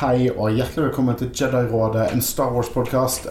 Hei og hjertelig velkommen til Jedi-rådet, en Star Wars-podkast.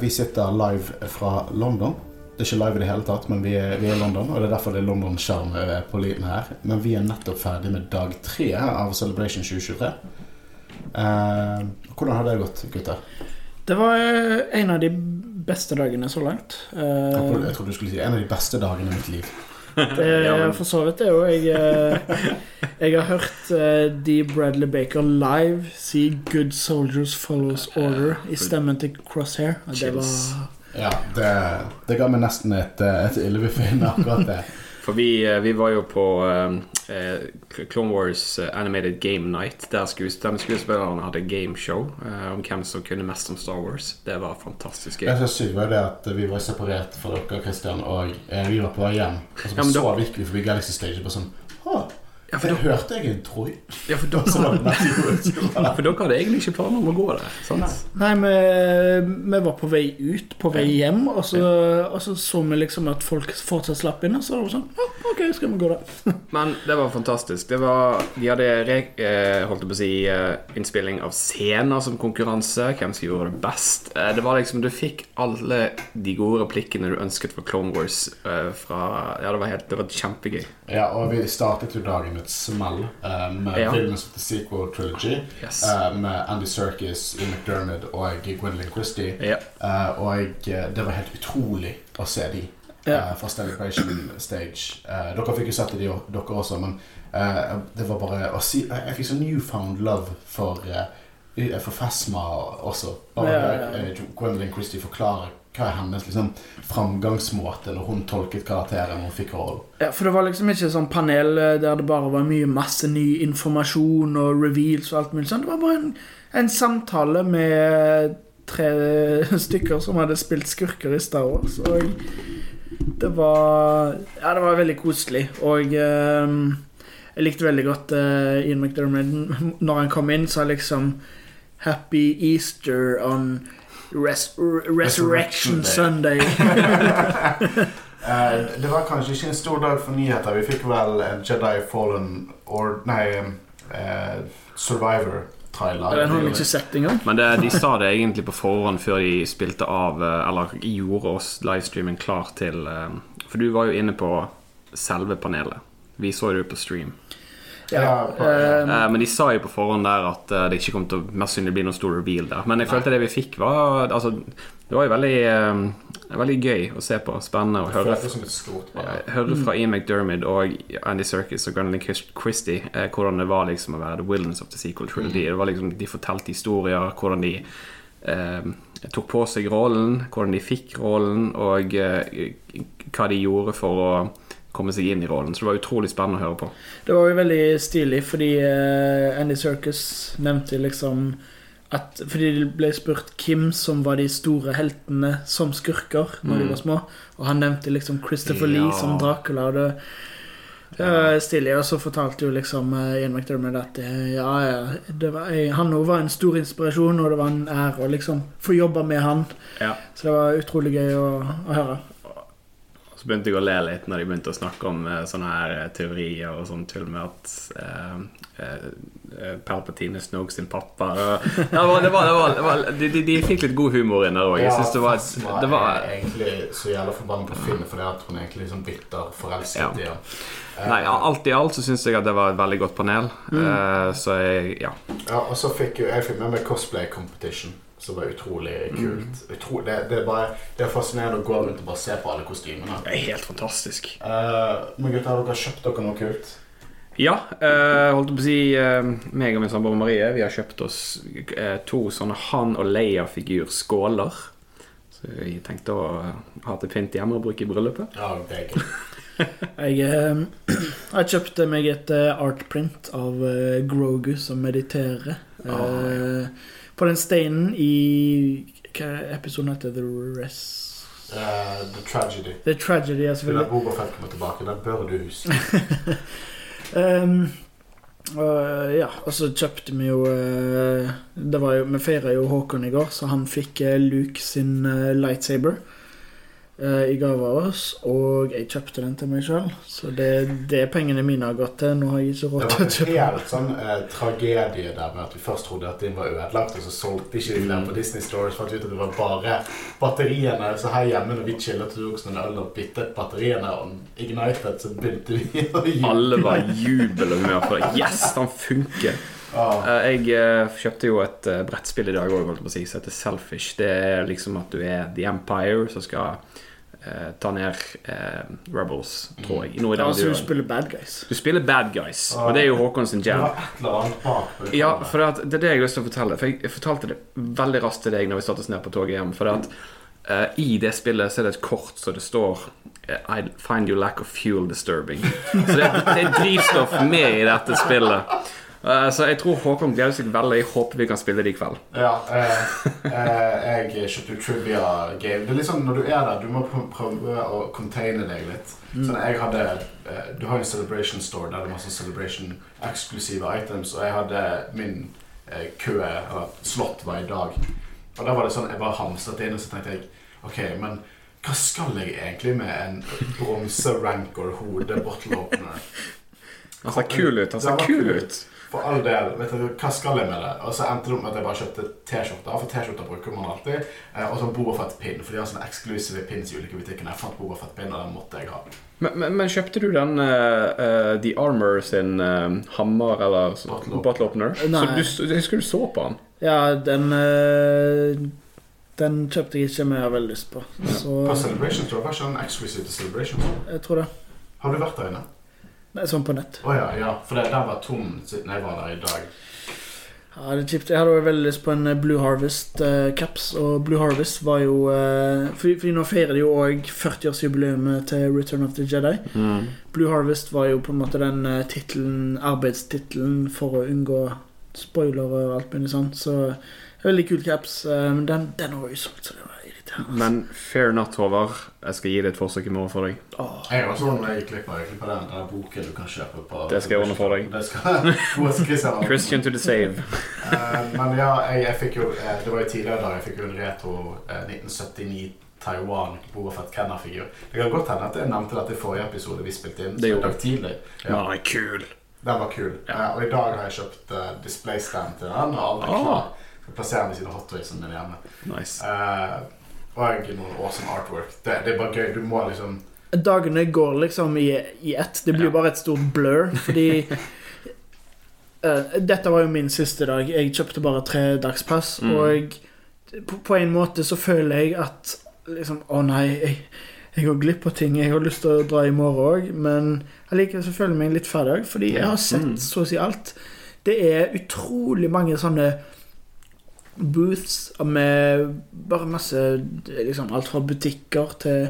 vi sitter live fra London. Det er ikke live i det hele tatt, men vi er, vi er i London, og det er derfor det er London-sjarm eh, på lyden her. Men vi er nettopp ferdig med dag tre av Celebration 2023. Eh, hvordan har det gått, gutter? Det var eh, en av de beste dagene så langt. Eh, jeg trodde du skulle si en av de beste dagene i mitt liv. Det for så vidt det jo. Jeg, eh, jeg har hørt de Bradley Baker live si 'Good soldiers follows order' i stemmen til Crosshair. Og det var Ja, det, det ga meg nesten et, eh, et illebefinnende, akkurat det. For vi, eh, vi var jo på eh, Clone Wars eh, Animated Game Night, der skues de skuespillerne hadde gameshow eh, om hvem som kunne mest om Star Wars. Det var fantastisk Det gøy. som er sykt, var det at vi var separert fra dere, Christian, og eh, vi var på vei hjem. Og så Ja, så da- gikk vi forbi Galaxy Stage og bare sånn Å, Ja, for det da- hørte jeg en Troy. Ja, for dere, det hadde egentlig ikke planer om å gå der. Sant? Nei, vi, vi var på vei ut, på vei hjem, og så, og så så vi liksom at folk fortsatt slapp inn. Og så var det sånn OK, skal vi gå der? Men det var fantastisk. Det var, de hadde re, eh, holdt jeg på å si, eh, innspilling av scener som konkurranse. Hvem som gjorde det best. Eh, det var liksom, Du fikk alle de gode replikkene du ønsket for Clone Wars. Eh, fra, ja, det var, helt, det var kjempegøy. Ja, og vi startet jo dagen med et smell med Ja. filmen of the Sequel Trilogy. Yes. med Andy Serkis, Ian McDermott og Gwendolyn Christie. Ja. Eh, og det var helt utrolig å se de Eh, fra Celebration Stage. Eh, dere fikk jo sett det, dere også, men eh, det var bare å si Jeg, fikk sånn newfound love for, eh, for Fasma også. Bare eh, Gwendolyn Christie forklarer hva er hennes liksom, framgangsmåte når hun tolket karakteren hun fikk rollen. Ja, For det var liksom ikke sånn panel der det bare var mye masse ny informasjon og reveals og alt mulig sånn. Det var bare en, en samtale med tre stykker som hadde spilt skurker i Star Wars. Og det var Ja, det var veldig koselig. Og eh, jeg likte veldig godt eh, Ian McDermid når han kom inn, sa liksom Happy Easter on res Resurrection Resurrection Sunday. uh, det var kanskje ikke en stor dag for nyheter. Vi fikk vel en Jedi Fallen or, Nei, eh, Survivor-trailer. Den har vi ikke sett engang. Men det, de sa det egentlig på forhånd før de spilte av eh, Eller gjorde oss livestreamen klar til eh, For du var jo inne på selve panelet. Vi så det jo på stream. Ja, Eh, men de sa jo på forhånd der at det ikke kom til å mest sannsynlig bli noen stor reveal der. Men jeg følte det vi fikk, var Altså, det var jo veldig eh, Veldig gøy å se på. Spennende å høre. Høre fra Ian McDermid og Andy Serkis og Gunnelin Christie eh, hvordan det var liksom å være the wilderness of the sequel trilogy. Det var liksom, De fortalte historier, hvordan de eh, tok på seg rollen, hvordan de fikk rollen, og eh, hva de gjorde for å komme seg inn i rollen. Så det var utrolig spennende å høre på. Det var jo veldig stilig, fordi eh, Andy Serkis nevnte liksom at Fordi det ble spurt hvem som var de store heltene som skurker når de Mm. var små, og han nevnte liksom Christopher Ja. Lee som Dracula. Og det, det var stilig. Og så fortalte jo liksom eh, Ian McDermott at eh, ja, ja, det var, eh, han òg var en stor inspirasjon, og det var en ære å liksom få jobbe med han. Ja. Så det var utrolig gøy å, å høre. Så begynte jeg å le litt når de begynte å snakke om eh, sånne her eh, teorier og sånn tull med at eh, eh, eh, Palpatine er Snoke sin pappa. Og, ja, det var, det var, det var, det var, de, de, de fikk litt god humor inn der òg. Jeg synes det var, det var er egentlig så jævla forbanna på Finn fordi at hun er egentlig liksom bitter forelsket i Ja. Eh, Nei, ja, Alt i alt så syns jeg at det var et veldig godt panel. Eh, så jeg, ja. Ja, og så fikk jo jeg fikk med meg cosplay competition, som var utrolig kult. Utro, det, det, er bare, det er fascinerende å gå rundt og bare se på alle kostymene. Det er helt fantastisk. Uh, men gutter, har dere kjøpt dere noe kult? Ja, Uh, holdt på å si uh, meg og min samboer Marie Vi har kjøpt oss uh, to sånne Han og Leia-figur-skåler. Så jeg tenkte å ha til pynt hjemme og bruke i bryllupet. Ja, det er gøy. Jeg, eh, jeg kjøpte meg et artprint av eh, Grogu som mediterer. eh, på den steinen i Hva episoden heter The Rest Uh, the Tragedy. The Tragedy, ja, selvfølgelig. Boba Fett kommer tilbake, den bør du huske. Um, uh, ja, og så kjøpte vi jo uh, Det var jo Vi feira jo Håkon i går, så han fikk eh, Luke sin eh, lightsaber. Eh, i gave av oss, og jeg kjøpte den til meg sjøl. Så det er det pengene mine har gått til. Nå har jeg ikke Det råd var til å en helt sånn eh, tragedie der med at vi først trodde at den var ødelagt, og så solgte ikke de den på Disney Stores. Fant ut at det var bare batteriene. Så her hjemme når vi chillet og tok oss noen øl og byttet batteriene og ignited, så begynte vi å juble. Alle var i jubel for det. Yes, den funker! Eh, Jeg eh, kjøpte jo et eh, brettspill i dag òg, holdt på å si, som heter Selfish. Det er liksom at du er The Empire som skal eh, ta ned eh, Rebels, tror jeg. Noe Altså, du spiller bad guys. Du spiller bad guys, og det er jo Håkon sin jam. Ja, for det, at, det er det jeg har lyst til å fortelle. For jeg, fortalte det veldig raskt til deg når vi satte oss ned på toget hjem. For det at eh, i det spillet så er det et kort så det står I find your lack of fuel disturbing. Så det, det er drivstoff med i dette spillet. Eh, så jeg tror Håkon gleder seg veldig. Jeg håper vi kan spille det i kveld. Ja, eh, eh, jeg kjøpte jo trivia game. Det er liksom når du er der, du må prøve å containe deg litt. Sånn, jeg hadde, eh, du har jo en celebration store der det er masse celebration eksklusive items, og jeg hadde min kø, eller slott, var i dag. Og da var det sånn, jeg bare hamstret inn, og så tenkte jeg, ok, men hva skal jeg egentlig med en bronse rancor hode bottle opener? Han ser kul ut. Han ser kul ut. For all del, vet du, hva skal jeg med det? Og så endte det opp med at jeg bare kjøpte T-skjorter, for T-skjorter bruker man alltid. Eh, og så Bobafett-pinn, for de har sånne eksklusive pins i ulike butikker. Jeg fant Bobafett-pinn, og den måtte jeg ha. Men, men, men kjøpte du den eh, eh, The Armor sin uh, hammer eller Bottle opener. bottle opener? Nei. Så du, jeg husker du så på den. Ja, den uh, Den kjøpte jeg ikke, men jeg har veldig lyst på. Så På Celebration tror jeg. var ikke den eksklusiv til Celebration. jeg tror det. Har du vært der inne? Nei, sånn på nett. Å ja, ja. For det, den var tom siden jeg var der i dag. Ja, det er kjipt. Jeg hadde også veldig lyst på en eh, Blue Harvest-caps, og Blue Harvest var jo eh, fordi, fordi nå feirer de jo òg 40-årsjubileet til Return of the Jedi. Blue Harvest var jo på en måte den uh, titlen, arbeidstittelen for å unngå spoilere og alt mulig sånt. Så veldig kul caps. eh, Men den, den var jo solgt, så det var. Men fair not, Håvard. Jeg skal gi det et forsøk i morgen for deg. Jeg var sånn jeg klipper, jeg klipper den, den boken du kan kjøpe på Det skal jeg ordne for deg. Det skal Christian. Christian to the save. uh, men ja, jeg, jeg fikk jo eh, Det var jo tidligere da jeg fikk jo en retro uh, 1979 Taiwan Boafett Kenner-figur. Det kan godt hende at jeg nevnte dette i forrige episode vi spilte inn. Det gjorde dag tidlig. Ja, er kul. Den var kul. Ja. Uh, og i dag har jeg kjøpt uh, displaystand til den. Og alle er Ah. klar. Jeg plasserer den ved siden av Hot Toysen min hjemme. Nice. Eh, egentlig noen awesome artwork. Det, det er bare gøy. Du må liksom Dagene går liksom i, i ett. Det blir Ja. bare et stort blur, fordi uh, Dette var jo min siste dag. Jeg kjøpte bare tre dagspass, Mm. og på, på en måte så føler jeg at liksom Å nei, jeg, jeg går glipp av ting. Jeg har lyst til å dra i morgen òg, men allikevel så føler jeg meg litt ferdig, fordi jeg har sett Mm. så å si alt. Det er utrolig mange sånne booths med bare masse liksom Alt fra butikker til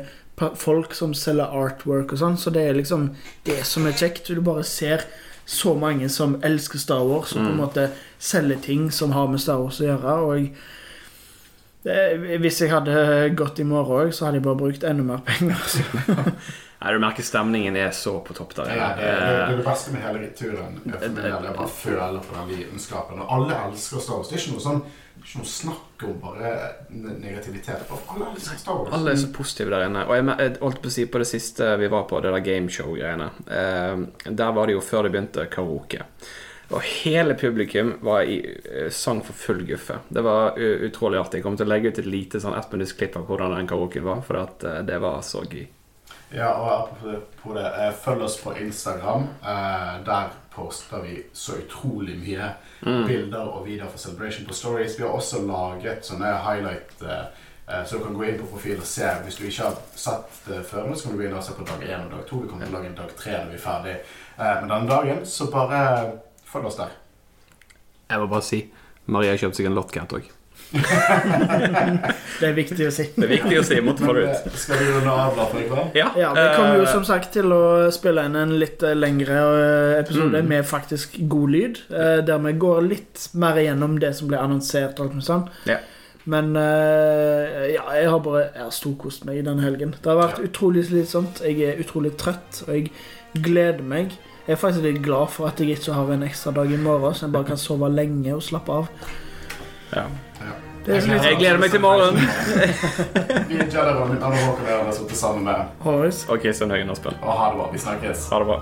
folk som selger artwork og sånn. Så det er liksom det som er kjekt. Du bare ser så mange som elsker Star Wars, og på en Mm. måte selger ting som har med Star Wars å gjøre. Og det, hvis jeg hadde gått i morgen òg, så hadde jeg bare brukt enda mer penger. Nei, du merker stemningen er så på topp der. Ja, det, det, det er Eh, det beste med hele turen. For min del, Jeg bare føler på den lidenskapen. Og alle elsker Star Wars. Det er ikke noe sånn ikke noe snakk om bare negativitet. Bare Alle elsker Star Wars. Alle er så positive der inne. Og jeg jeg holdt på å si på det siste vi var på, det der gameshow-greiene. Eh, der var det jo før det begynte karaoke. Og hele publikum var i eh, sang for full guffe. Det var utrolig artig. Jeg kommer til å legge ut et lite sånn ettminuttsklipp av hvordan den karaoken var, for eh, det var så gøy. Ja, og apropos det, eh, følg oss på Instagram. Eh, der poster vi så utrolig mye Mm. bilder og videoer fra Celebration på Stories. Vi har også laget sånne highlight eh, så du kan gå inn på profil og se. Hvis du ikke har sett det før, nå, så kan du begynne å se på dag 1 og dag 2. Vi kommer til å lage en dag 3 når vi er ferdig. Men denne dagen, så bare følg oss der. Jeg må bare si Maria har kjøpt seg en Lotcat òg. Det er viktig å si. Det er viktig å si. Måtte få det ut. Eh, Skal vi runde av da for i kveld? Ja, Ja, Vi kommer jo eh, som sagt til å spille inn en litt eh, lengre episode Mm. med faktisk god lyd. Der vi går litt mer igjennom det som ble annonsert. og alt med sånn. Ja. Men eh, ja, jeg har bare Jeg har storkost meg i denne helgen. Det har vært Ja. utrolig slitsomt. Jeg er utrolig trøtt, og jeg gleder meg. Jeg er faktisk litt glad for at jeg ikke har en ekstra dag i morgen, så jeg bare kan sove lenge og slappe av. Ja. Er litt Jeg gleder meg til morgenen. Vi er Jedi-rådet. Anne Håkon og jeg har sittet sammen med Horace. OK, Sønn Høgen. Og ha det bra. Vi snakkes. Ha det bra.